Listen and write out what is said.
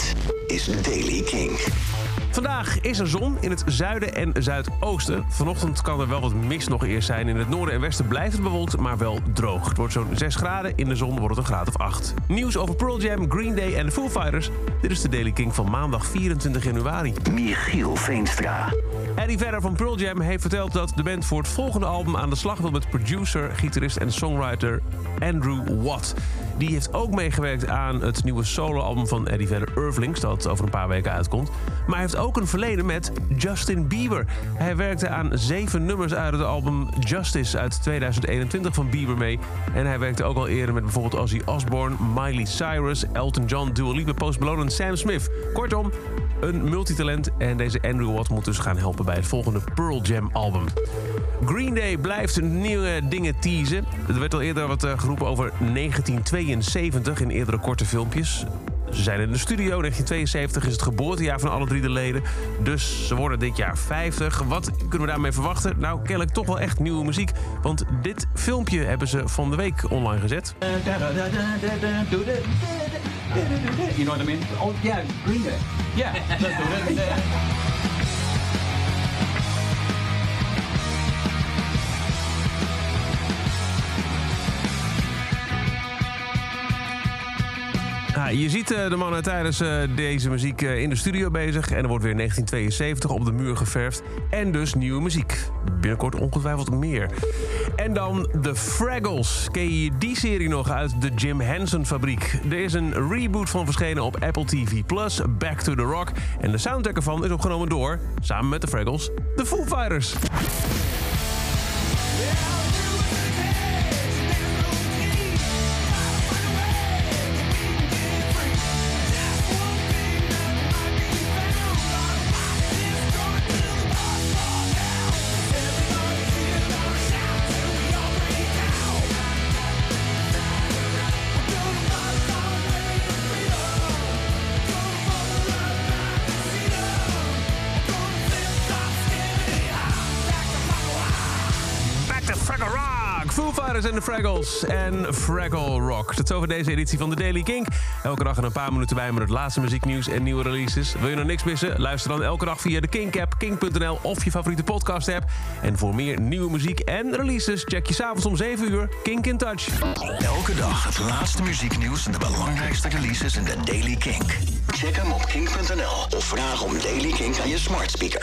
Dit is Daily King. Vandaag is er zon in het zuiden en zuidoosten. Vanochtend kan er wel wat mist nog eerst zijn. In het noorden en westen blijft het bewolkt, maar wel droog. Het wordt zo'n 6 graden. In de zon wordt het een graad of 8. Nieuws over Pearl Jam, Green Day en de Foo Fighters. Dit is de Daily King van maandag 24 januari. Michiel Veenstra. Eddie Vedder van Pearl Jam heeft verteld dat de band voor het volgende album aan de slag wil met producer, gitarist en songwriter Andrew Watt. Die heeft ook meegewerkt aan het nieuwe soloalbum van Eddie Vedder, Earthlings, dat over een paar weken uitkomt. Maar hij heeft ook een verleden met Justin Bieber. Hij werkte aan zeven nummers uit het album Justice uit 2021 van Bieber mee. En hij werkte ook al eerder met bijvoorbeeld Ozzy Osbourne, Miley Cyrus, Elton John, Dua Lipa, Post Malone en Sam Smith. Kortom, een multitalent en deze Andrew Watt moet dus gaan helpen bij het volgende Pearl Jam album. Green Day blijft nieuwe dingen teasen. Er werd al eerder wat eh, geroepen over 1972 in eerdere korte filmpjes. Ze zijn in de studio. 1972 is het geboortejaar van alle drie de leden. Dus ze worden dit jaar 50. Wat kunnen we daarmee verwachten? Nou, kennelijk toch wel echt nieuwe muziek. Want dit filmpje hebben ze van de week online gezet. You know what I mean? Oh yeah, Green Day. Yeah, Ah, je ziet eh, de mannen tijdens eh, deze muziek eh, in de studio bezig. En er wordt weer 1972 op de muur geverfd. En dus nieuwe muziek. Binnenkort ongetwijfeld meer. En dan The Fraggles. Ken je die serie nog uit de Jim Henson fabriek? Er is een reboot van verschenen op Apple TV+, Back to the Rock. En de soundtrack ervan is opgenomen door, samen met The Fraggles, The Foo Fighters. To Fraggle Rock! Foo Fighters en de Fraggles en Fraggle Rock. Tot zover deze editie van de Daily Kink. Elke dag er een paar minuten bij met het laatste muzieknieuws en nieuwe releases. Wil je nog niks missen? Luister dan elke dag via de Kink-app, kink.nl of je favoriete podcast-app. En voor meer nieuwe muziek en releases check je s'avonds om 7 uur Kink in Touch. Elke dag het laatste muzieknieuws en de belangrijkste releases in de Daily Kink. Check hem op kink.nl of vraag om Daily Kink aan je smart speaker.